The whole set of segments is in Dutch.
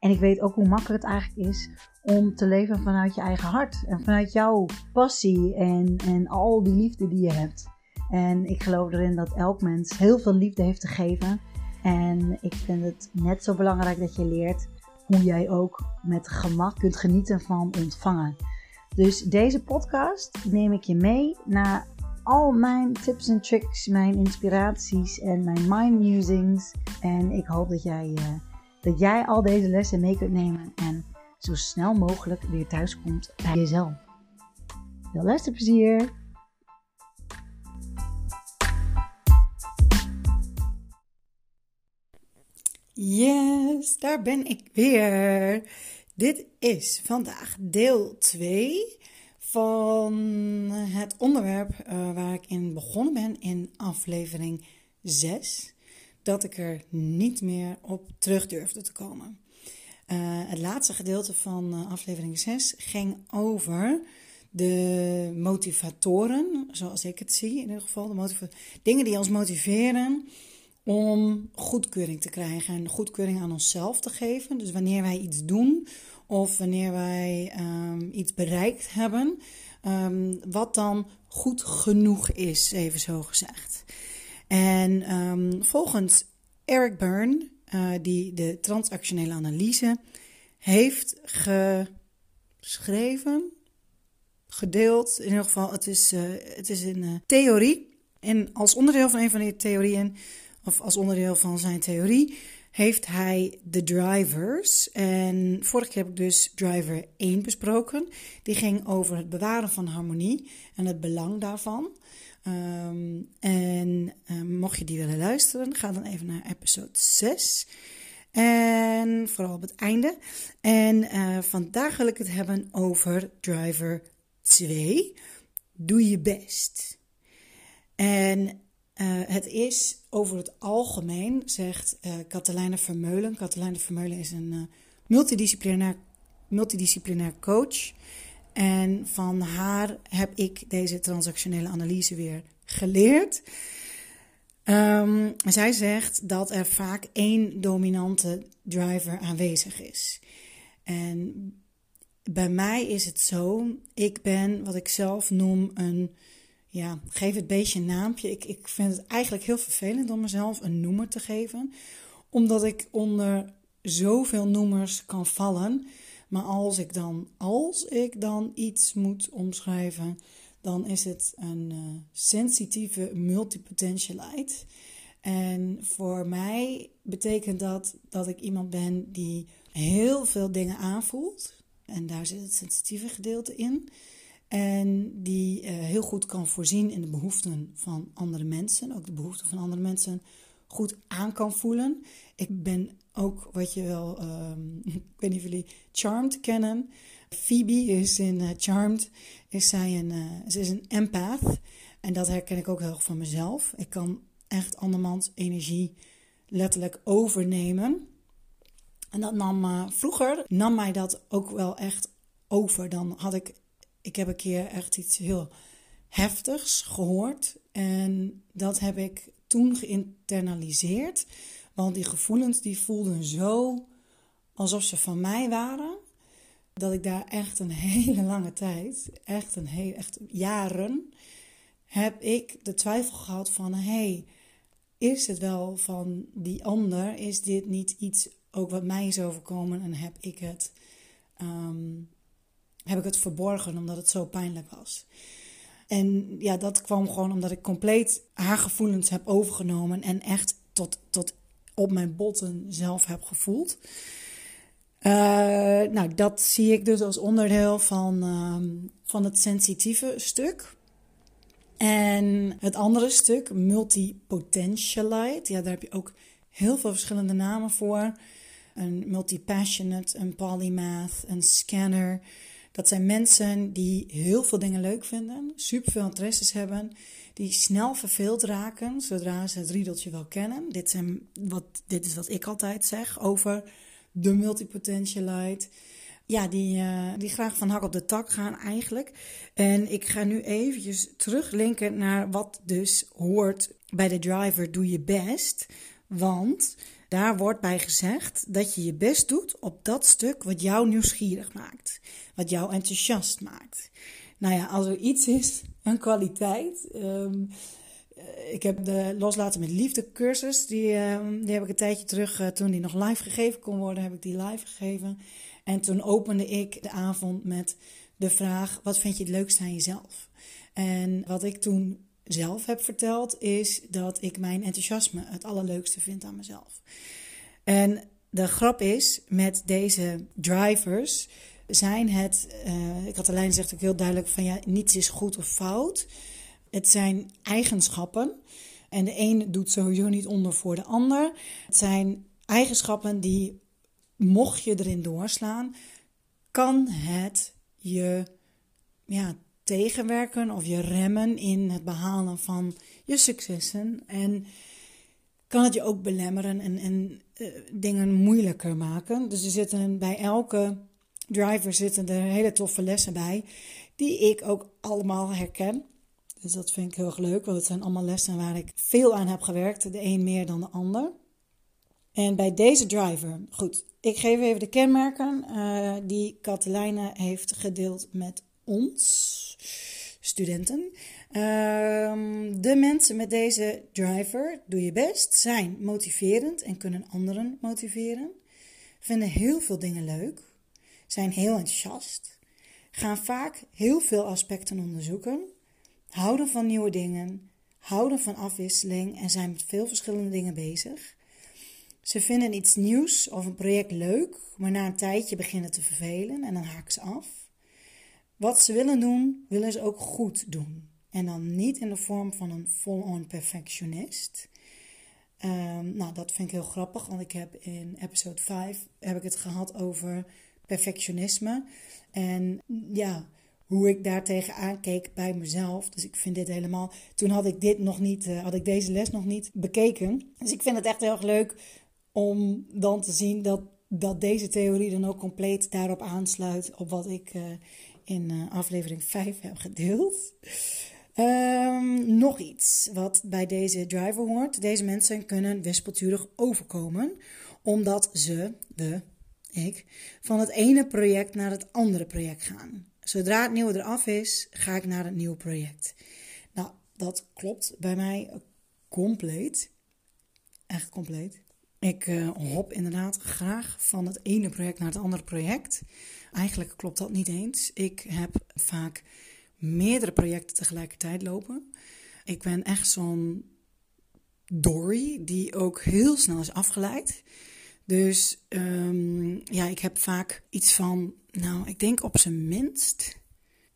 En ik weet ook hoe makkelijk het eigenlijk is om te leven vanuit je eigen hart. En vanuit jouw passie en, en al die liefde die je hebt. En ik geloof erin dat elk mens heel veel liefde heeft te geven. En ik vind het net zo belangrijk dat je leert hoe jij ook met gemak kunt genieten van ontvangen. Dus deze podcast neem ik je mee naar al mijn tips en tricks, mijn inspiraties en mijn mind musings. En ik hoop dat jij, uh, dat jij al deze lessen mee kunt nemen en zo snel mogelijk weer thuis komt bij jezelf. Veel luisterplezier! Yes, daar ben ik weer. Dit is vandaag deel 2 van het onderwerp uh, waar ik in begonnen ben in aflevering 6. Dat ik er niet meer op terug durfde te komen. Uh, het laatste gedeelte van uh, aflevering 6 ging over de motivatoren, zoals ik het zie in ieder geval. De dingen die ons motiveren om goedkeuring te krijgen en goedkeuring aan onszelf te geven. Dus wanneer wij iets doen of wanneer wij um, iets bereikt hebben, um, wat dan goed genoeg is, even zo gezegd. En um, volgens Eric Byrne, uh, die de transactionele analyse heeft geschreven, gedeeld, in ieder geval, het is, uh, het is een uh, theorie. En als onderdeel van een van die theorieën of als onderdeel van zijn theorie, heeft hij de drivers. En vorige keer heb ik dus driver 1 besproken. Die ging over het bewaren van harmonie en het belang daarvan. Um, en um, mocht je die willen luisteren, ga dan even naar episode 6. En vooral op het einde. En uh, vandaag wil ik het hebben over driver 2. Doe je best. En uh, het is over het algemeen, zegt uh, Katelijne Vermeulen. Katelijne Vermeulen is een multidisciplinair, multidisciplinair coach. En van haar heb ik deze transactionele analyse weer geleerd. Um, zij zegt dat er vaak één dominante driver aanwezig is. En bij mij is het zo, ik ben wat ik zelf noem een ja, geef het beestje een naampje. Ik, ik vind het eigenlijk heel vervelend om mezelf een noemer te geven, omdat ik onder zoveel noemers kan vallen. Maar als ik dan, als ik dan iets moet omschrijven, dan is het een uh, sensitieve multipotentialite. En voor mij betekent dat dat ik iemand ben die heel veel dingen aanvoelt. En daar zit het sensitieve gedeelte in. En die uh, heel goed kan voorzien in de behoeften van andere mensen. Ook de behoeften van andere mensen goed aan kan voelen. Ik ben ook wat je wel, um, ik weet niet of jullie Charmed kennen. Phoebe is in uh, Charmed, is zij een, uh, ze is een empath. En dat herken ik ook heel erg van mezelf. Ik kan echt andermans energie letterlijk overnemen. En dat nam vroeger, nam mij dat ook wel echt over. Dan had ik ik heb een keer echt iets heel heftigs gehoord. En dat heb ik toen geïnternaliseerd. Want die gevoelens die voelden zo alsof ze van mij waren. Dat ik daar echt een hele lange tijd, echt, een hele, echt jaren, heb ik de twijfel gehad van... hey, is het wel van die ander? Is dit niet iets ook wat mij is overkomen en heb ik het... Um, heb ik het verborgen omdat het zo pijnlijk was. En ja, dat kwam gewoon omdat ik compleet haar gevoelens heb overgenomen en echt tot, tot op mijn botten zelf heb gevoeld. Uh, nou, dat zie ik dus als onderdeel van, uh, van het sensitieve stuk. En het andere stuk, multipotentialite, ja, daar heb je ook heel veel verschillende namen voor. Een multipassionate, een polymath, een scanner. Dat zijn mensen die heel veel dingen leuk vinden, super veel interesses hebben, die snel verveeld raken zodra ze het riedeltje wel kennen. Dit, zijn wat, dit is wat ik altijd zeg over de multipotentialite. Ja, die, uh, die graag van hak op de tak gaan eigenlijk. En ik ga nu eventjes teruglinken naar wat dus hoort bij de driver doe je best. Want daar wordt bij gezegd dat je je best doet op dat stuk wat jou nieuwsgierig maakt. Wat jou enthousiast maakt. Nou ja, als er iets is, een kwaliteit. Um, ik heb de Loslaten met Liefde cursus. Die, um, die heb ik een tijdje terug, uh, toen die nog live gegeven kon worden, heb ik die live gegeven. En toen opende ik de avond met de vraag: wat vind je het leukste aan jezelf? En wat ik toen zelf heb verteld, is dat ik mijn enthousiasme het allerleukste vind aan mezelf. En de grap is, met deze drivers zijn het, uh, ik had alleen zegt ook heel duidelijk van ja, niets is goed of fout. Het zijn eigenschappen. En de een doet sowieso niet onder voor de ander. Het zijn eigenschappen die, mocht je erin doorslaan, kan het je ja, tegenwerken of je remmen in het behalen van je successen. En kan het je ook belemmeren en, en uh, dingen moeilijker maken. Dus er zitten bij elke driver zitten er hele toffe lessen bij, die ik ook allemaal herken. Dus dat vind ik heel erg leuk, want het zijn allemaal lessen waar ik veel aan heb gewerkt, de een meer dan de ander. En bij deze driver, goed, ik geef even de kenmerken uh, die Katelijne heeft gedeeld met ons, studenten. Um, de mensen met deze driver, doe je best, zijn motiverend en kunnen anderen motiveren. Vinden heel veel dingen leuk, zijn heel enthousiast, gaan vaak heel veel aspecten onderzoeken, houden van nieuwe dingen, houden van afwisseling en zijn met veel verschillende dingen bezig. Ze vinden iets nieuws of een project leuk, maar na een tijdje beginnen te vervelen en dan haken ze af. Wat ze willen doen, willen ze ook goed doen. En dan niet in de vorm van een full-on perfectionist. Um, nou, dat vind ik heel grappig, want ik heb in episode 5 heb ik het gehad over perfectionisme. En ja, hoe ik daartegen aankeek bij mezelf. Dus ik vind dit helemaal. Toen had ik dit nog niet, uh, had ik deze les nog niet bekeken. Dus ik vind het echt heel erg leuk om dan te zien dat, dat deze theorie dan ook compleet daarop aansluit. Op wat ik uh, in uh, aflevering 5 heb gedeeld. Um, nog iets wat bij deze driver hoort. Deze mensen kunnen wispelturig overkomen, omdat ze, de ik, van het ene project naar het andere project gaan. Zodra het nieuwe eraf is, ga ik naar het nieuwe project. Nou, dat klopt bij mij compleet. Echt compleet. Ik uh, hop inderdaad graag van het ene project naar het andere project. Eigenlijk klopt dat niet eens. Ik heb vaak meerdere projecten tegelijkertijd lopen. Ik ben echt zo'n Dory die ook heel snel is afgeleid. Dus um, ja, ik heb vaak iets van, nou, ik denk op zijn minst,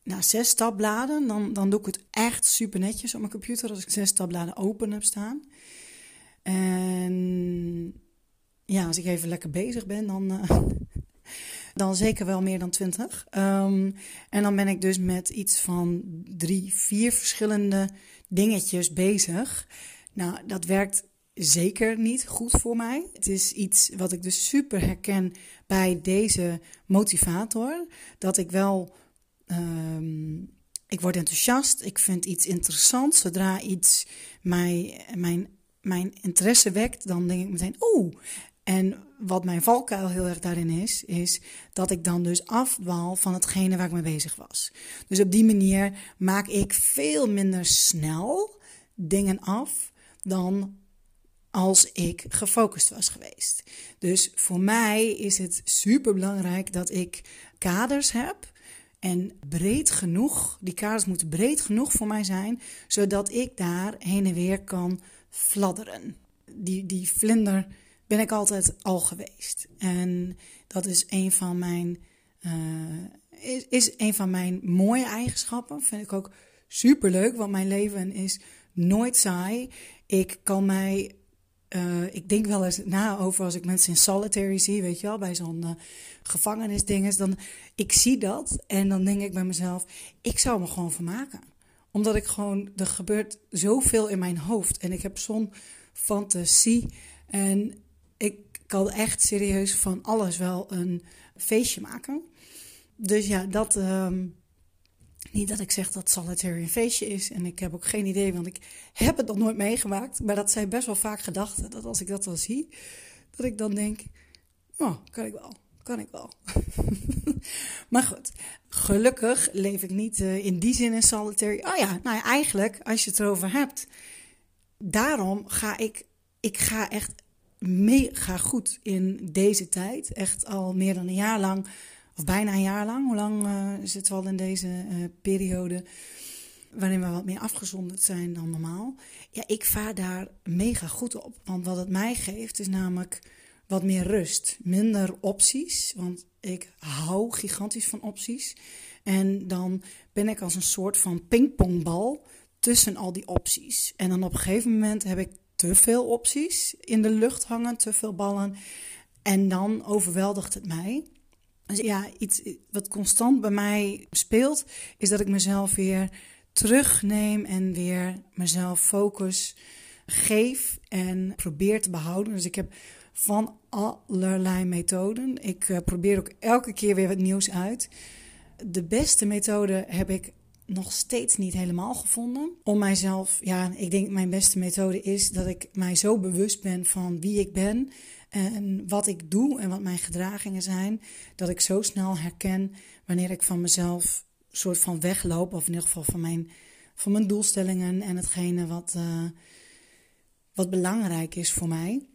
na zes tabbladen, dan, dan doe ik het echt super netjes op mijn computer als ik zes tabbladen open heb staan. En ja, als ik even lekker bezig ben, dan, uh, dan zeker wel meer dan twintig. Um, en dan ben ik dus met iets van drie, vier verschillende dingetjes bezig. Nou, dat werkt zeker niet goed voor mij. Het is iets wat ik dus super herken bij deze motivator. Dat ik wel. Um, ik word enthousiast. Ik vind iets interessant. Zodra iets mij, mijn, mijn interesse wekt, dan denk ik meteen: oeh. En wat mijn valkuil heel erg daarin is, is dat ik dan dus afdwaal van hetgene waar ik mee bezig was. Dus op die manier maak ik veel minder snel dingen af dan als ik gefocust was geweest. Dus voor mij is het super belangrijk dat ik kaders heb. En breed genoeg, die kaders moeten breed genoeg voor mij zijn, zodat ik daar heen en weer kan fladderen. Die, die vlinder ben ik altijd al geweest. En dat is een van mijn, uh, is, is een van mijn mooie eigenschappen. Vind ik ook super leuk, want mijn leven is nooit saai. Ik kan mij uh, ik denk wel eens na over als ik mensen in solitary zie, weet je wel, bij zo'n uh, gevangenisdinges. Dan, ik zie dat en dan denk ik bij mezelf, ik zou me gewoon vermaken. Omdat ik gewoon, er gebeurt zoveel in mijn hoofd en ik heb zo'n fantasie. En ik kan echt serieus van alles wel een feestje maken. Dus ja, dat... Um, niet dat ik zeg dat solitary een feestje is. En ik heb ook geen idee, want ik heb het nog nooit meegemaakt. Maar dat zijn best wel vaak gedachten. Dat als ik dat dan zie, dat ik dan denk: Oh, kan ik wel. Kan ik wel. maar goed, gelukkig leef ik niet uh, in die zin in solitary. Oh ja, nou eigenlijk, als je het erover hebt. Daarom ga ik, ik ga echt mega goed in deze tijd. Echt al meer dan een jaar lang of bijna een jaar lang. Hoe lang uh, zitten we al in deze uh, periode? Waarin we wat meer afgezonderd zijn dan normaal. Ja, ik vaar daar mega goed op. Want wat het mij geeft is namelijk wat meer rust. Minder opties. Want ik hou gigantisch van opties. En dan ben ik als een soort van pingpongbal tussen al die opties. En dan op een gegeven moment heb ik te veel opties in de lucht hangen, te veel ballen. En dan overweldigt het mij. Dus ja, iets wat constant bij mij speelt, is dat ik mezelf weer terugneem en weer mezelf focus geef en probeer te behouden. Dus ik heb van allerlei methoden. Ik uh, probeer ook elke keer weer wat nieuws uit. De beste methode heb ik nog steeds niet helemaal gevonden. Om mijzelf, ja, ik denk mijn beste methode is dat ik mij zo bewust ben van wie ik ben en wat ik doe en wat mijn gedragingen zijn, dat ik zo snel herken wanneer ik van mezelf soort van wegloop, of in ieder geval van mijn, van mijn doelstellingen en hetgene wat, uh, wat belangrijk is voor mij.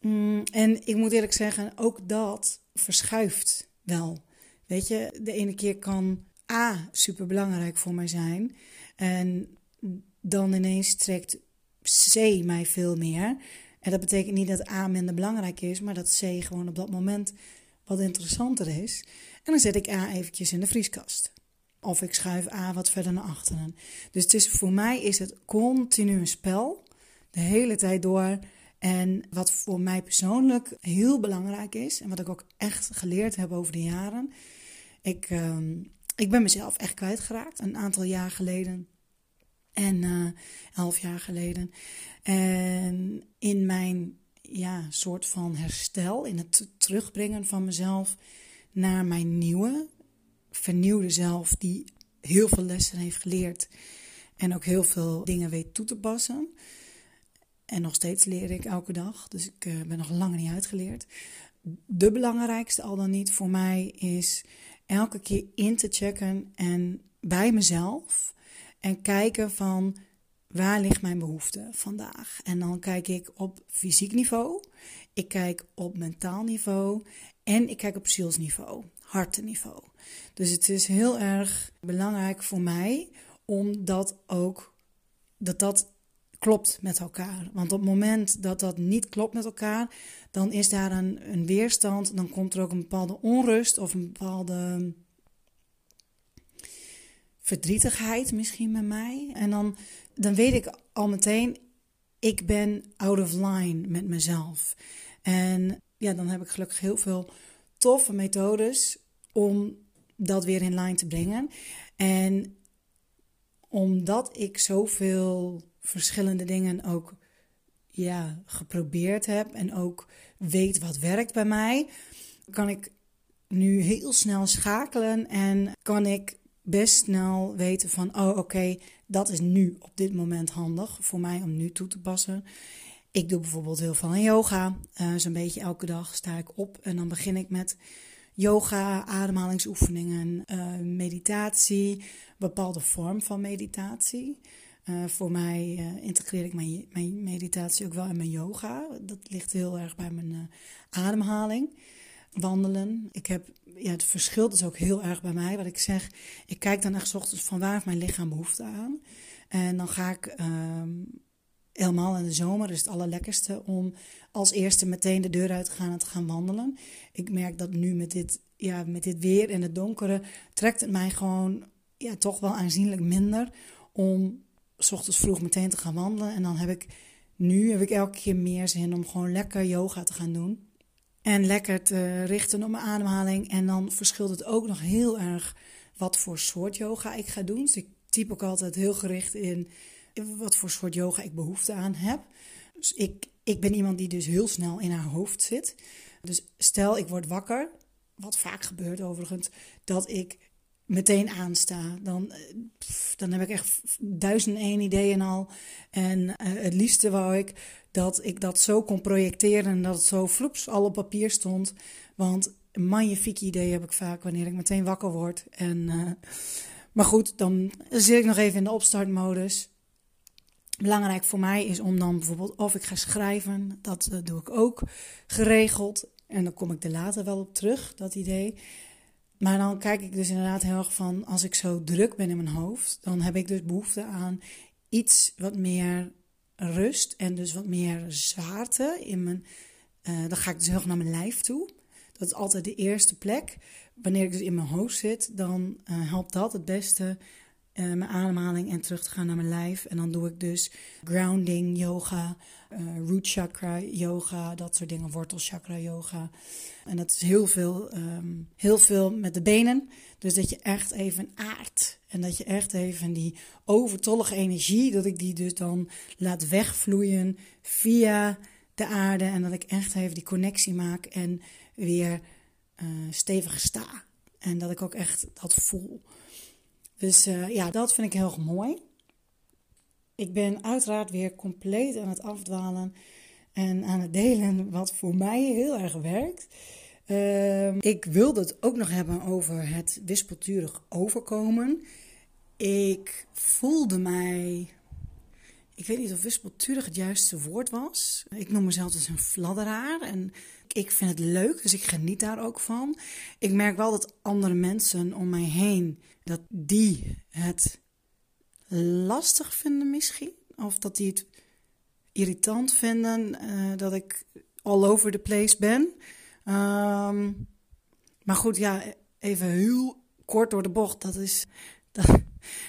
Mm, en ik moet eerlijk zeggen, ook dat verschuift wel. Weet je, de ene keer kan A super belangrijk voor mij zijn. En dan ineens trekt C mij veel meer. En dat betekent niet dat A minder belangrijk is, maar dat C gewoon op dat moment wat interessanter is. En dan zet ik A eventjes in de vrieskast. Of ik schuif A wat verder naar achteren. Dus het is, voor mij is het continu een spel, de hele tijd door. En wat voor mij persoonlijk heel belangrijk is, en wat ik ook echt geleerd heb over de jaren. Ik, uh, ik ben mezelf echt kwijtgeraakt een aantal jaar geleden. En uh, elf jaar geleden. En in mijn ja, soort van herstel, in het terugbrengen van mezelf naar mijn nieuwe, vernieuwde zelf, die heel veel lessen heeft geleerd en ook heel veel dingen weet toe te passen. En nog steeds leer ik elke dag, dus ik uh, ben nog lang niet uitgeleerd. De belangrijkste al dan niet voor mij is elke keer in te checken en bij mezelf en kijken van waar ligt mijn behoefte vandaag? En dan kijk ik op fysiek niveau, ik kijk op mentaal niveau en ik kijk op zielsniveau, hartenniveau. Dus het is heel erg belangrijk voor mij om dat ook, dat dat klopt met elkaar. Want op het moment dat dat niet klopt met elkaar, dan is daar een, een weerstand, dan komt er ook een bepaalde onrust of een bepaalde verdrietigheid misschien met mij. En dan, dan weet ik al meteen, ik ben out of line met mezelf. En ja, dan heb ik gelukkig heel veel toffe methodes om dat weer in line te brengen. En omdat ik zoveel verschillende dingen ook ja, geprobeerd heb en ook weet wat werkt bij mij, kan ik nu heel snel schakelen en kan ik best snel weten van, oh oké, dat is nu op dit moment handig voor mij om nu toe te passen. Ik doe bijvoorbeeld heel veel aan yoga. Uh, Zo'n beetje elke dag sta ik op en dan begin ik met yoga, ademhalingsoefeningen, uh, meditatie, bepaalde vorm van meditatie. Uh, voor mij integreer ik mijn, mijn, meditatie ook wel in mijn yoga. Dat ligt heel erg bij mijn ademhaling wandelen. Ik heb, ja, het verschilt dus ook heel erg bij mij. Wat ik zeg, ik kijk dan echt ochtends van waar heeft mijn lichaam behoefte aan. En dan ga ik ehm, helemaal in de zomer is het allerlekkerste om als eerste meteen de deur uit te gaan en te gaan wandelen. Ik merk dat nu met dit, ja, met dit weer en het donkere trekt het mij gewoon ja, toch wel aanzienlijk minder om s ochtends vroeg meteen te gaan wandelen. En dan heb ik nu heb ik elke keer meer zin om gewoon lekker yoga te gaan doen. En lekker te richten op mijn ademhaling. En dan verschilt het ook nog heel erg wat voor soort yoga ik ga doen. Dus ik typ ook altijd heel gericht in wat voor soort yoga ik behoefte aan heb. Dus ik, ik ben iemand die dus heel snel in haar hoofd zit. Dus stel ik word wakker, wat vaak gebeurt overigens, dat ik meteen aansta. Dan, eh, dan heb ik echt duizend één ideeën al. En uh, het liefste wou ik dat ik dat zo kon projecteren en dat het zo floeps al op papier stond. Want magnifieke ideeën heb ik vaak wanneer ik meteen wakker word. En, uh, maar goed, dan zit ik nog even in de opstartmodus. Belangrijk voor mij is om dan bijvoorbeeld of ik ga schrijven, dat doe ik ook geregeld. En dan kom ik er later wel op terug, dat idee. Maar dan kijk ik dus inderdaad heel erg van, als ik zo druk ben in mijn hoofd, dan heb ik dus behoefte aan iets wat meer rust en dus wat meer zwaarte in mijn. Uh, dan ga ik dus heel erg naar mijn lijf toe. Dat is altijd de eerste plek. Wanneer ik dus in mijn hoofd zit, dan uh, helpt dat het beste uh, mijn ademhaling en terug te gaan naar mijn lijf. En dan doe ik dus grounding yoga, uh, root chakra yoga, dat soort dingen, wortelchakra yoga. En dat is heel veel, um, heel veel met de benen. Dus dat je echt even aardt. En dat je echt even die overtollige energie, dat ik die dus dan laat wegvloeien via de aarde. En dat ik echt even die connectie maak en weer uh, stevig sta. En dat ik ook echt dat voel. Dus uh, ja, dat vind ik heel mooi. Ik ben uiteraard weer compleet aan het afdwalen en aan het delen wat voor mij heel erg werkt. Uh, ik wilde het ook nog hebben over het wispelturig overkomen. Ik voelde mij. Ik weet niet of wispelturig het juiste woord was. Ik noem mezelf dus een fladderaar. En ik vind het leuk, dus ik geniet daar ook van. Ik merk wel dat andere mensen om mij heen, dat die het lastig vinden misschien. Of dat die het irritant vinden uh, dat ik all over the place ben. Um, maar goed, ja, even heel kort door de bocht. Dat is, dat,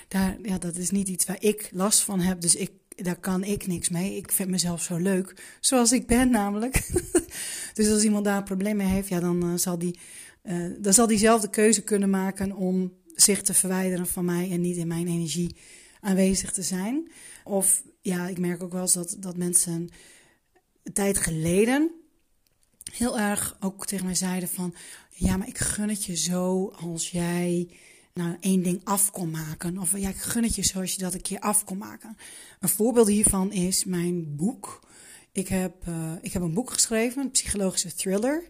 daar, ja, dat is niet iets waar ik last van heb. Dus ik, daar kan ik niks mee. Ik vind mezelf zo leuk, zoals ik ben namelijk. dus als iemand daar een probleem mee heeft, ja, dan, uh, zal die, uh, dan zal die zelf de keuze kunnen maken om zich te verwijderen van mij en niet in mijn energie aanwezig te zijn. Of ja, ik merk ook wel eens dat, dat mensen een tijd geleden heel erg ook tegen mij zeiden van... Ja, maar ik gun het je zo als jij nou één ding af kon maken. Of ja, ik gun het je zo als je dat een keer af kon maken. Een voorbeeld hiervan is mijn boek. Ik heb, uh, ik heb een boek geschreven, een psychologische thriller.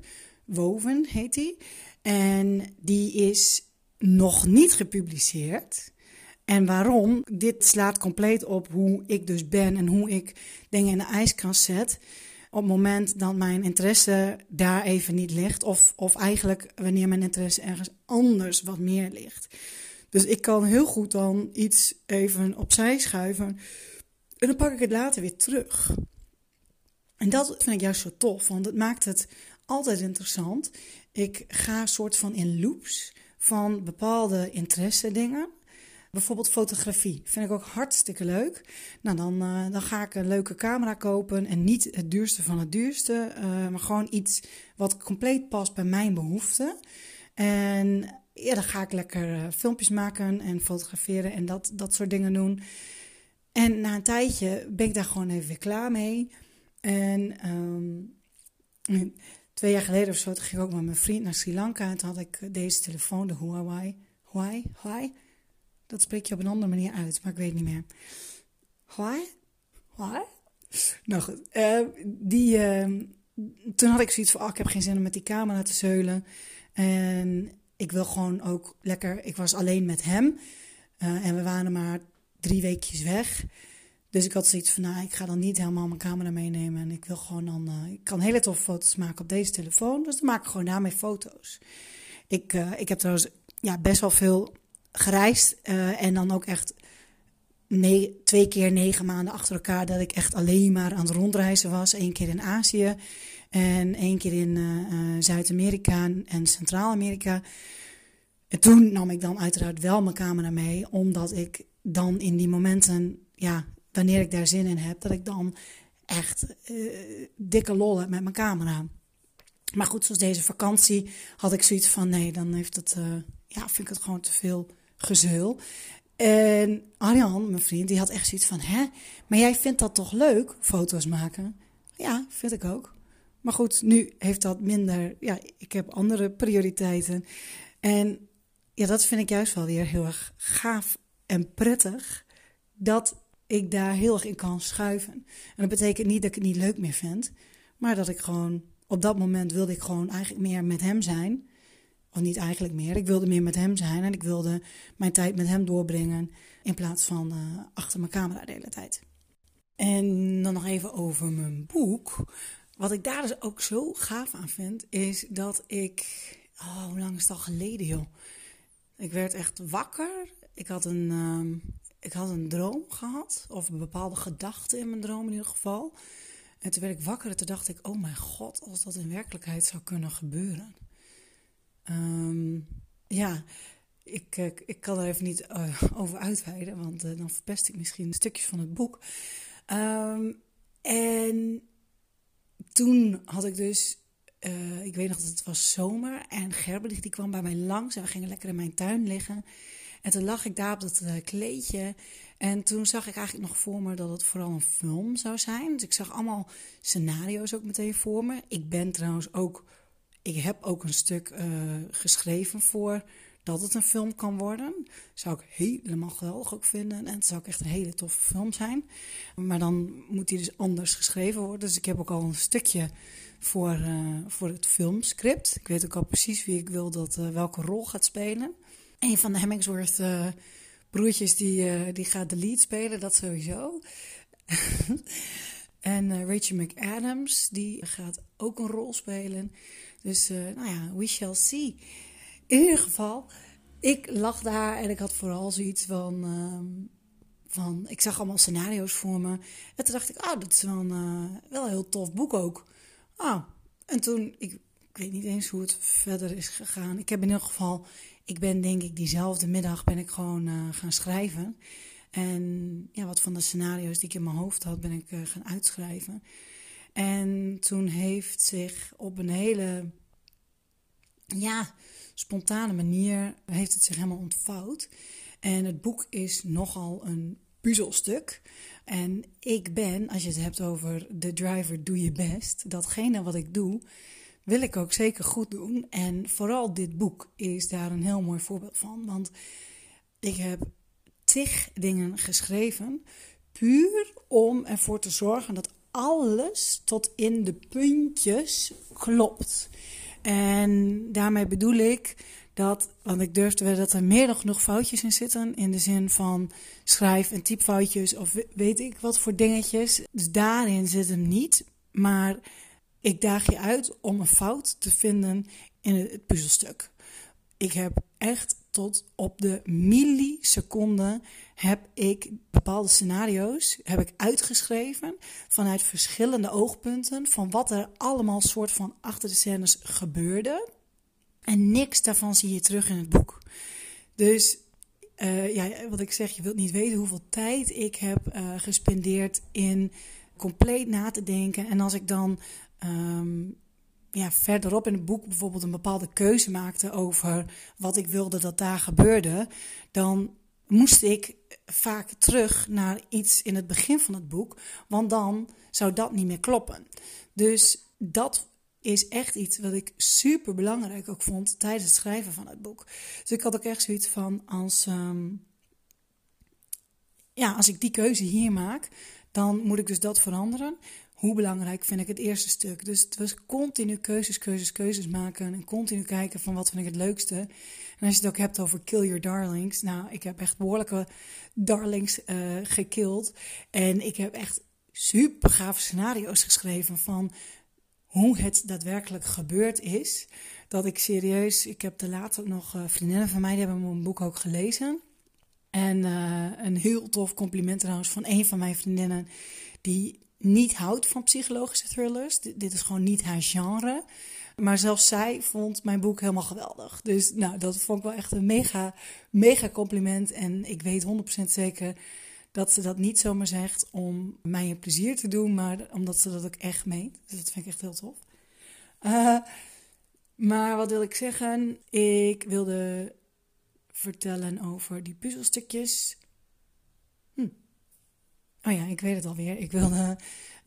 Woven heet die. En die is nog niet gepubliceerd. En waarom? Dit slaat compleet op hoe ik dus ben en hoe ik dingen in de ijskast zet. Op het moment dat mijn interesse daar even niet ligt, of, of eigenlijk wanneer mijn interesse ergens anders wat meer ligt. Dus ik kan heel goed dan iets even opzij schuiven en dan pak ik het later weer terug. En dat vind ik juist zo tof, want het maakt het altijd interessant. Ik ga soort van in loops van bepaalde interesse dingen. Bijvoorbeeld fotografie. Vind ik ook hartstikke leuk. Nou, dan, uh, dan ga ik een leuke camera kopen. En niet het duurste van het duurste. Uh, maar gewoon iets wat compleet past bij mijn behoeften. En ja, dan ga ik lekker uh, filmpjes maken en fotograferen en dat, dat soort dingen doen. En na een tijdje ben ik daar gewoon even weer klaar mee. En um, twee jaar geleden of zo, ging ik ook met mijn vriend naar Sri Lanka. En toen had ik deze telefoon, de. Huawei? Huawei? Dat spreek je op een andere manier uit, maar ik weet niet meer. Huawei? Huawei? Nou goed, uh, die, uh, toen had ik zoiets van, oh, ik heb geen zin om met die camera te zeulen. En ik wil gewoon ook lekker, ik was alleen met hem. Uh, en we waren maar drie weekjes weg. Dus ik had zoiets van, nou, ik ga dan niet helemaal mijn camera meenemen. En ik wil gewoon dan, uh, ik kan hele toffe foto's maken op deze telefoon. Dus dan maak ik gewoon daarmee foto's. Ik, uh, ik heb trouwens ja, best wel veel gereisd. Uh, en dan ook echt twee keer negen maanden achter elkaar dat ik echt alleen maar aan het rondreizen was. Eén keer in Azië en één keer in Zuid-Amerika en Centraal-Amerika. En toen nam ik dan uiteraard wel mijn camera mee, omdat ik dan in die momenten, ja, wanneer ik daar zin in heb, dat ik dan echt dikke lollen met mijn camera. Maar goed, zoals deze vakantie had ik zoiets van: nee, dan heeft het, ja, vind ik het gewoon te veel gezeul. En Arjan, mijn vriend, die had echt zoiets van: hè, maar jij vindt dat toch leuk, foto's maken? Ja, vind ik ook. Maar goed, nu heeft dat minder. Ja, ik heb andere prioriteiten. En ja, dat vind ik juist wel weer heel erg gaaf en prettig. Dat ik daar heel erg in kan schuiven. En dat betekent niet dat ik het niet leuk meer vind. Maar dat ik gewoon. Op dat moment wilde ik gewoon eigenlijk meer met hem zijn. Of niet eigenlijk meer. Ik wilde meer met hem zijn. En ik wilde mijn tijd met hem doorbrengen. In plaats van uh, achter mijn camera de hele tijd. En dan nog even over mijn boek. Wat ik daar dus ook zo gaaf aan vind, is dat ik. Oh, hoe lang is het al geleden, joh? Ik werd echt wakker. Ik had een, um, ik had een droom gehad, of een bepaalde gedachte in mijn droom in ieder geval. En toen werd ik wakker en toen dacht ik: oh mijn god, als dat in werkelijkheid zou kunnen gebeuren. Um, ja, ik, ik, ik, kan er even niet uh, over uitweiden, want uh, dan verpest ik misschien stukjes van het boek. Um, en toen had ik dus, ik weet nog dat het was zomer en Gerber die kwam bij mij langs en we gingen lekker in mijn tuin liggen. En toen lag ik daar op dat kleedje en toen zag ik eigenlijk nog voor me dat het vooral een film zou zijn. Dus ik zag allemaal scenario's ook meteen voor me. Ik ben trouwens ook, ik heb ook een stuk uh, geschreven voor dat het een film kan worden. Zou ik helemaal geweldig ook vinden. En het zou ook echt een hele toffe film zijn. Maar dan moet die dus anders geschreven worden. Dus ik heb ook al een stukje voor, uh, voor het filmscript. Ik weet ook al precies wie ik wil dat uh, welke rol gaat spelen. Een van de Hemmingsworth broertjes die, die gaat de lead spelen, dat sowieso. en Rachel McAdams, die gaat ook een rol spelen. Dus nou ja, we shall see. In ieder geval, ik lag daar en ik had vooral zoiets van. Uh, van ik zag allemaal scenario's voor me. En toen dacht ik, oh, dat is wel een, uh, wel een heel tof boek ook. Oh, en toen, ik, weet niet eens hoe het verder is gegaan. Ik heb in ieder geval, ik ben denk ik diezelfde middag ben ik gewoon uh, gaan schrijven. En ja, wat van de scenario's die ik in mijn hoofd had, ben ik gaan uitschrijven. En toen heeft zich op een hele, ja, spontane manier heeft het zich helemaal ontvouwd. En het boek is nogal een puzzelstuk. En ik ben, als je het hebt over de driver doe je best, datgene wat ik doe, wil ik ook zeker goed doen. En vooral dit boek is daar een heel mooi voorbeeld van. Want ik heb tig dingen geschreven, puur om ervoor te zorgen dat alles tot in de puntjes klopt. En daarmee bedoel ik dat, want ik durfde wel dat er meer dan genoeg foutjes in zitten. In de zin van schrijf- en typfoutjes of weet ik wat voor dingetjes. Dus daarin zit hem niet. Maar ik daag je uit om een fout te vinden in het puzzelstuk. Ik heb echt tot op de milliseconde heb ik bepaalde scenario's heb ik uitgeschreven vanuit verschillende oogpunten van wat er allemaal soort van achter de scènes gebeurde. En niks daarvan zie je terug in het boek. Dus uh, ja, wat ik zeg, je wilt niet weten hoeveel tijd ik heb uh, gespendeerd in compleet na te denken. En als ik dan um, ja, verderop in het boek bijvoorbeeld een bepaalde keuze maakte over wat ik wilde dat daar gebeurde, dan moest ik vaak terug naar iets in het begin van het boek, want dan zou dat niet meer kloppen. Dus dat is echt iets wat ik super belangrijk ook vond tijdens het schrijven van het boek. Dus ik had ook echt zoiets van als, um, ja, als ik die keuze hier maak, dan moet ik dus dat veranderen hoe belangrijk vind ik het eerste stuk. Dus het was continu keuzes, keuzes, keuzes maken. En continu kijken van wat vind ik het leukste. En als je het ook hebt over kill your darlings. Nou, ik heb echt behoorlijke darlings uh, gekild. En ik heb echt super gave scenario's geschreven van hoe het daadwerkelijk gebeurd is. Dat ik serieus, ik heb de later nog uh, vriendinnen van mij, die hebben mijn boek ook gelezen. En uh, een heel tof compliment trouwens van een van mijn vriendinnen. Die niet houdt van psychologische thrillers. dit is gewoon niet haar genre. Maar zelfs zij vond mijn boek helemaal geweldig. Dus nou, dat vond ik wel echt een mega, mega compliment. En ik weet 100% zeker dat ze dat niet zomaar zegt om mij een plezier te doen, maar omdat ze dat ook echt meent. Dus dat vind ik echt heel tof. Uh, maar wat wil ik zeggen? Ik wilde vertellen over die puzzelstukjes. Oh ja, ik weet het alweer. Ik wilde.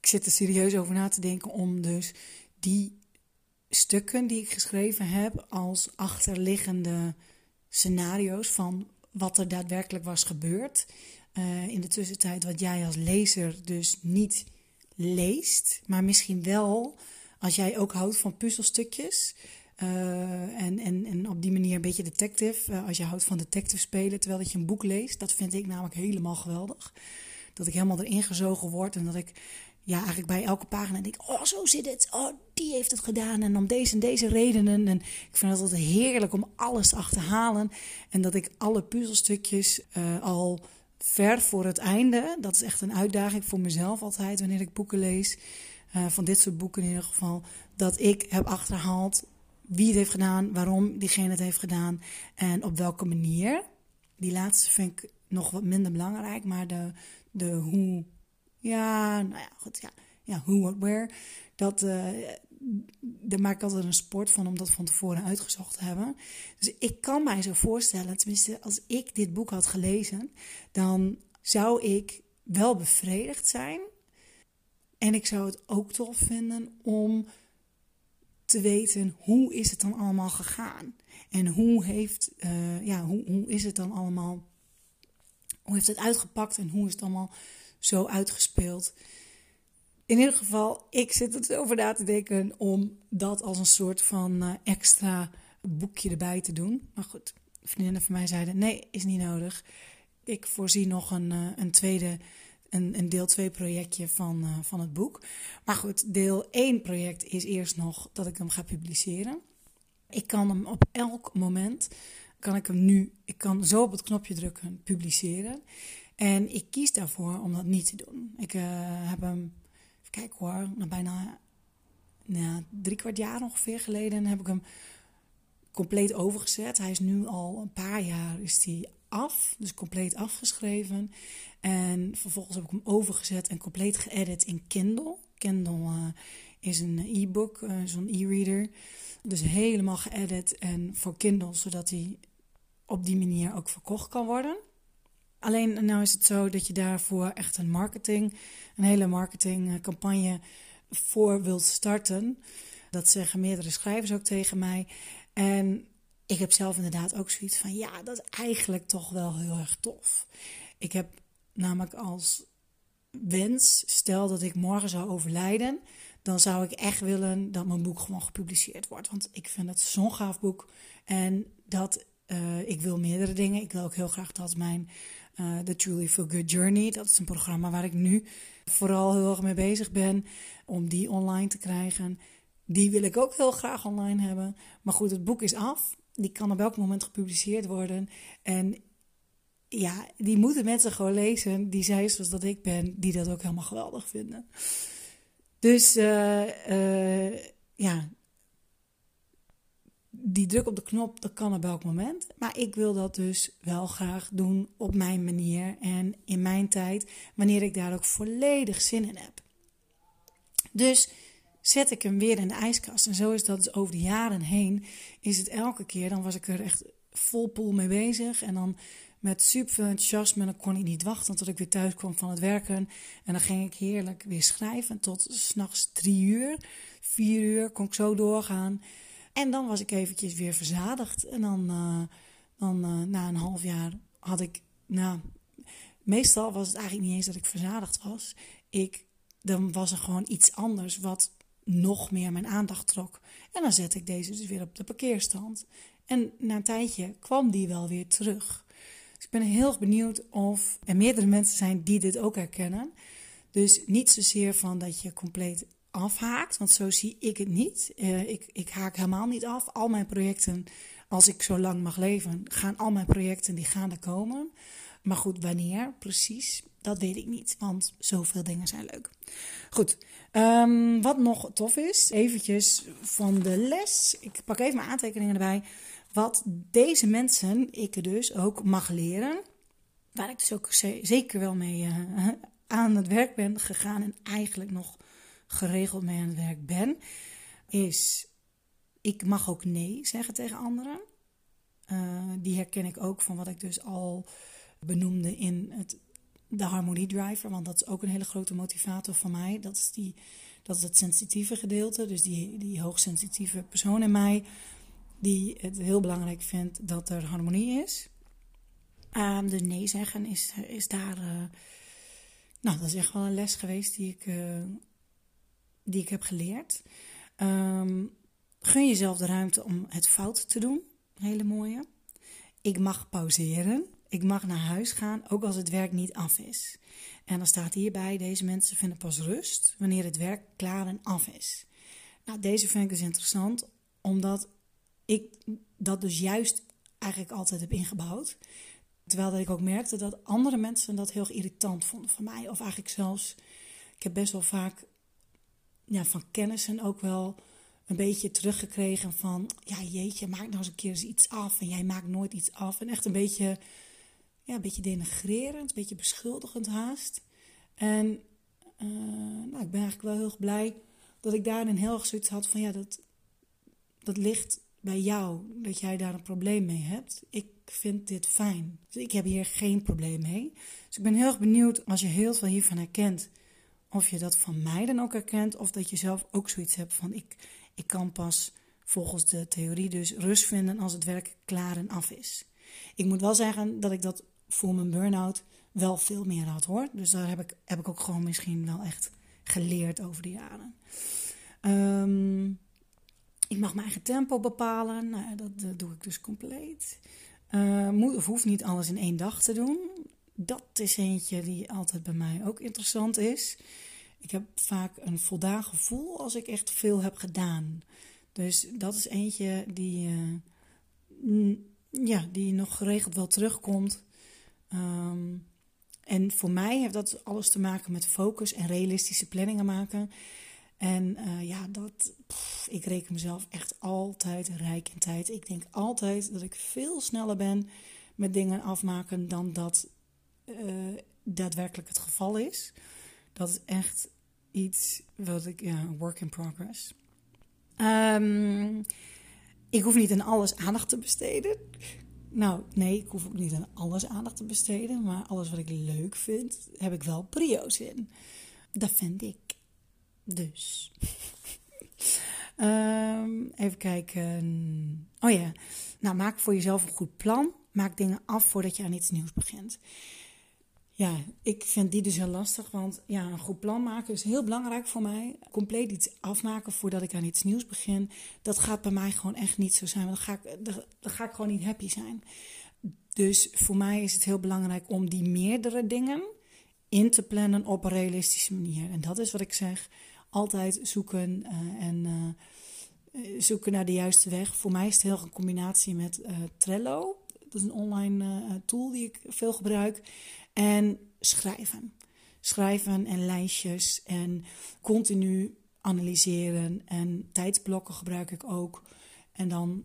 Ik zit er serieus over na te denken om dus die stukken die ik geschreven heb als achterliggende scenario's van wat er daadwerkelijk was gebeurd. Uh, in de tussentijd wat jij als lezer dus niet leest, maar misschien wel als jij ook houdt van puzzelstukjes. Uh, en, en, en op die manier een beetje detective. Als je houdt van detective spelen terwijl dat je een boek leest. Dat vind ik namelijk helemaal geweldig. Dat ik helemaal erin gezogen word. En dat ik ja, eigenlijk bij elke pagina denk: oh, zo zit het. Oh, die heeft het gedaan. En om deze en deze redenen. En ik vind het altijd heerlijk om alles te achterhalen. En dat ik alle puzzelstukjes uh, al ver voor het einde. Dat is echt een uitdaging voor mezelf altijd wanneer ik boeken lees. van dit soort boeken in ieder geval. Dat ik heb achterhaald wie het heeft gedaan, waarom diegene het heeft gedaan en op welke manier. Die laatste vind ik nog wat minder belangrijk, maar de, de hoe, ja, nou ja, goed, ja, hoe, what, where, dat, uh, daar maak ik altijd een sport van om dat van tevoren uitgezocht te hebben. Dus ik kan mij zo voorstellen, tenminste als ik dit boek had gelezen, dan zou ik wel bevredigd zijn. En ik zou het ook tof vinden om te weten hoe is het dan allemaal gegaan. En hoe, heeft, uh, ja, hoe, hoe is het dan allemaal, hoe heeft het uitgepakt en hoe is het allemaal zo uitgespeeld. In ieder geval, ik zit er over na te denken om dat als een soort van uh, extra boekje erbij te doen. Maar goed, vriendinnen van mij zeiden: nee, is niet nodig. Ik voorzie nog een, uh, een tweede een, een deel 2 projectje van, uh, van het boek. Maar goed, deel 1 project is eerst nog dat ik hem ga publiceren. Ik kan hem op elk moment, kan ik hem nu, ik kan zo op het knopje drukken, publiceren. En ik kies daarvoor om dat niet te doen. Ik uh, heb hem, kijken hoor, bijna drie kwart jaar ongeveer geleden heb ik hem compleet overgezet. Hij is nu al een paar jaar is die af, dus compleet afgeschreven. En vervolgens heb ik hem overgezet en compleet geëdit in Kindle. Kindle uh, is een e-book, uh, zo'n e-reader. Dus helemaal geëdit en voor Kindle, zodat hij op die manier ook verkocht kan worden. Alleen nou is het zo dat je daarvoor echt een marketing, een hele marketingcampagne voor wilt starten. Dat zeggen meerdere schrijvers ook tegen mij. En ik heb zelf inderdaad ook zoiets van, ja, dat is eigenlijk toch wel heel erg tof. Ik heb namelijk als wens, stel dat ik morgen zou overlijden, dan zou ik echt willen dat mijn boek gewoon gepubliceerd wordt. Want ik vind het zo'n gaaf boek. En dat uh, ik wil meerdere dingen. Ik wil ook heel graag dat mijn uh, The Truly Feel Good Journey, dat is een programma waar ik nu vooral heel erg mee bezig ben, om die online te krijgen. Die wil ik ook heel graag online hebben. Maar goed, het boek is af. Die kan op elk moment gepubliceerd worden. En ja, die moeten mensen gewoon lezen, die zij zoals dat ik ben, die dat ook helemaal geweldig vinden. Dus uh, ja, die druk op de knop, dat kan op elk moment. Maar ik wil dat dus wel graag doen op mijn manier en in mijn tijd, wanneer ik daar ook volledig zin in heb. Dus zet ik hem weer in de ijskast. En zo is dat dus over de jaren heen, is het elke keer, dan was ik er echt vol pool mee bezig. En dan met super enthousiasme. Dan kon ik niet wachten tot ik weer thuis kwam van het werken. En dan ging ik heerlijk weer schrijven tot s'nachts drie uur, vier uur. Kon ik zo doorgaan. En dan was ik eventjes weer verzadigd. En dan, uh, dan uh, na een half jaar had ik, nou, meestal was het eigenlijk niet eens dat ik verzadigd was. Ik, dan was er gewoon iets anders wat nog meer mijn aandacht trok. En dan zette ik deze dus weer op de parkeerstand. En na een tijdje kwam die wel weer terug. Dus ik ben heel benieuwd of er meerdere mensen zijn die dit ook herkennen. Dus niet zozeer van dat je compleet afhaakt, want zo zie ik het niet. Uh, ik, ik haak helemaal niet af. Al mijn projecten, als ik zo lang mag leven, gaan al mijn projecten die gaan er komen. Maar goed, wanneer precies, dat weet ik niet, want zoveel dingen zijn leuk. Goed, um, wat nog tof is, eventjes van de les. Ik pak even mijn aantekeningen erbij wat deze mensen, ik dus, ook mag leren. waar ik dus ook zeker wel mee uh, aan het werk ben gegaan en eigenlijk nog geregeld mee aan het werk ben, is ik mag ook nee zeggen tegen anderen. Uh, die herken ik ook van wat ik dus al benoemde in het, de harmonie driver. Want dat is ook een hele grote motivator van mij. Dat is, die, dat is het sensitieve gedeelte. Dus die, die hoogsensitieve persoon in mij. Die het heel belangrijk vindt dat er harmonie is. Uh, de nee zeggen is, is daar. Uh, nou, dat is echt wel een les geweest die ik, uh, die ik heb geleerd. Um, gun jezelf de ruimte om het fout te doen. Hele mooie. Ik mag pauzeren. Ik mag naar huis gaan, ook als het werk niet af is. En dan staat hierbij: deze mensen vinden pas rust wanneer het werk klaar en af is. Nou, deze vind ik dus interessant, omdat ik dat dus juist eigenlijk altijd heb ingebouwd. Terwijl dat ik ook merkte dat andere mensen dat heel irritant vonden van mij. Of eigenlijk zelfs, ik heb best wel vaak ja, van kennissen ook wel een beetje teruggekregen van... Ja, jeetje, maak nou eens een keer eens iets af en jij maakt nooit iets af. En echt een beetje, ja, een beetje denigrerend, een beetje beschuldigend haast. En uh, nou, ik ben eigenlijk wel heel erg blij dat ik daarin heel erg zoiets had van... Ja, dat, dat ligt bij jou, dat jij daar een probleem mee hebt. Ik vind dit fijn. Dus ik heb hier geen probleem mee. Dus ik ben heel erg benieuwd als je heel veel hiervan herkent... Of je dat van mij dan ook herkent, of dat je zelf ook zoiets hebt van: ik, ik kan pas volgens de theorie dus rust vinden als het werk klaar en af is. Ik moet wel zeggen dat ik dat voor mijn burn-out wel veel meer had hoor. Dus daar heb ik, heb ik ook gewoon misschien wel echt geleerd over de jaren. Um, ik mag mijn eigen tempo bepalen. Nou, dat, dat doe ik dus compleet. Uh, moet of hoeft niet alles in één dag te doen. Dat is eentje die altijd bij mij ook interessant is. Ik heb vaak een voldaan gevoel als ik echt veel heb gedaan. Dus dat is eentje die, uh, ja, die nog geregeld wel terugkomt. Um, en voor mij heeft dat alles te maken met focus en realistische planningen maken. En uh, ja, dat, ik reken mezelf echt altijd rijk in tijd. Ik denk altijd dat ik veel sneller ben met dingen afmaken dan dat uh, daadwerkelijk het geval is. Dat is echt iets wat ik, ja, work in progress. Um, ik hoef niet aan alles aandacht te besteden. Nou, nee, ik hoef ook niet aan alles aandacht te besteden. Maar alles wat ik leuk vind, heb ik wel prio's in. Dat vind ik. Dus. um, even kijken. Oh ja. Nou, maak voor jezelf een goed plan. Maak dingen af voordat je aan iets nieuws begint. Ja, ik vind die dus heel lastig, want ja, een goed plan maken is heel belangrijk voor mij. Compleet iets afmaken voordat ik aan iets nieuws begin, dat gaat bij mij gewoon echt niet zo zijn. Dan ga ik, dan ga ik gewoon niet happy zijn. Dus voor mij is het heel belangrijk om die meerdere dingen in te plannen op een realistische manier. En dat is wat ik zeg, altijd zoeken uh, en uh, zoeken naar de juiste weg. Voor mij is het heel een combinatie met Trello. Dat is een online tool die ik veel gebruik. En schrijven. Schrijven en lijstjes en continu analyseren. En tijdsblokken gebruik ik ook. En dan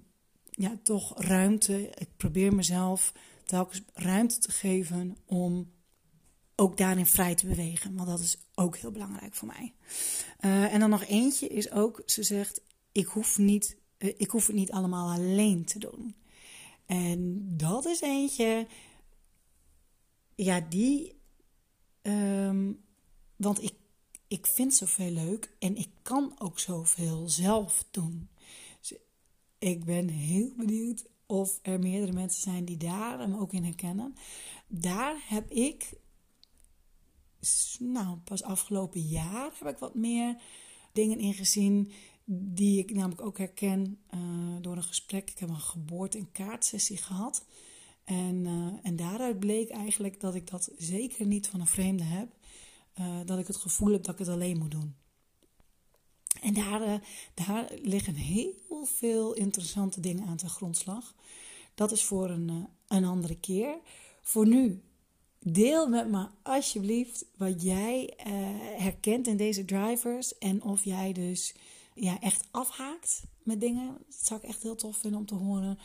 ja, toch ruimte. Ik probeer mezelf telkens ruimte te geven om ook daarin vrij te bewegen. Want dat is ook heel belangrijk voor mij. Uh, en dan nog eentje is ook, ze zegt, ik hoef, niet, uh, ik hoef het niet allemaal alleen te doen. En dat is eentje ja, die. Um, want ik, ik vind zoveel leuk en ik kan ook zoveel zelf doen. Dus ik ben heel benieuwd of er meerdere mensen zijn die daar hem ook in herkennen. Daar heb ik, nou, pas afgelopen jaar heb ik wat meer dingen in gezien die ik namelijk ook herken uh, door een gesprek. Ik heb een geboorte- en kaartsessie gehad. En, uh, en daaruit bleek eigenlijk dat ik dat zeker niet van een vreemde heb. Uh, dat ik het gevoel heb dat ik het alleen moet doen. En daar, uh, daar liggen heel veel interessante dingen aan ten grondslag. Dat is voor een, een andere keer. Voor nu, deel met me alsjeblieft wat jij herkent in deze drivers. En of jij dus ja, echt afhaakt met dingen. Dat zou ik echt heel tof vinden om te horen.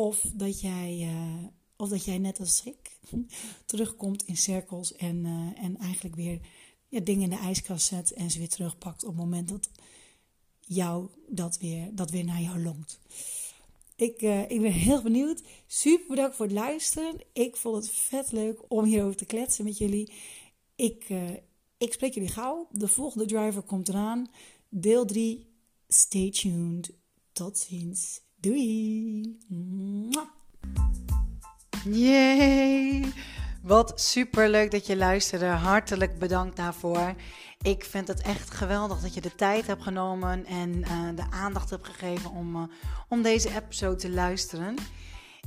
Of dat jij uh, Of dat jij net als ik terugkomt in cirkels en, eh, en eigenlijk weer ja, dingen in de ijskast zet en ze weer terugpakt op het moment dat jou dat weer, dat weer naar jou longt. Ik, uh, ik ben heel benieuwd. Super bedankt voor het luisteren. Ik vond het vet leuk om hierover te kletsen met jullie. Ik, ik spreek jullie gauw. De volgende driver komt eraan. Deel 3. Stay tuned. Tot ziens. Doei. Yay. Wat super leuk dat je luisterde. Hartelijk bedankt daarvoor. Ik vind het echt geweldig dat je de tijd hebt genomen en uh, de aandacht hebt gegeven om, uh, om deze episode te luisteren.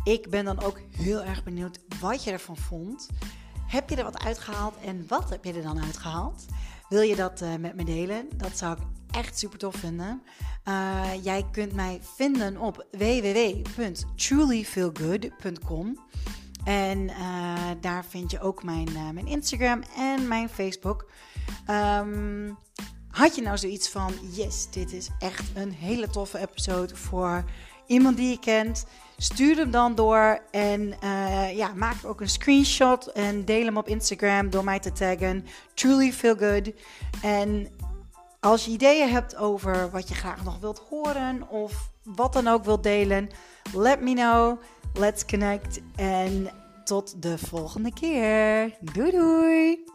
Ik ben dan ook heel erg benieuwd wat je ervan vond. Heb je er wat uitgehaald en wat heb je er dan uitgehaald? Wil je dat uh, met me delen? Dat zou ik echt super tof vinden. jij kunt mij vinden op www.trulyfeelgood.com. En uh, daar vind je ook mijn, mijn Instagram en mijn Facebook. Um, had je nou zoiets van: yes, dit is echt een hele toffe episode voor iemand die je kent? Stuur hem dan door en uh, ja, maak ook een screenshot en deel hem op Instagram door mij te taggen. Truly feel good. En als je ideeën hebt over wat je graag nog wilt horen of wat dan ook wilt delen, let me know. Let's connect en tot de volgende keer. Doei doei!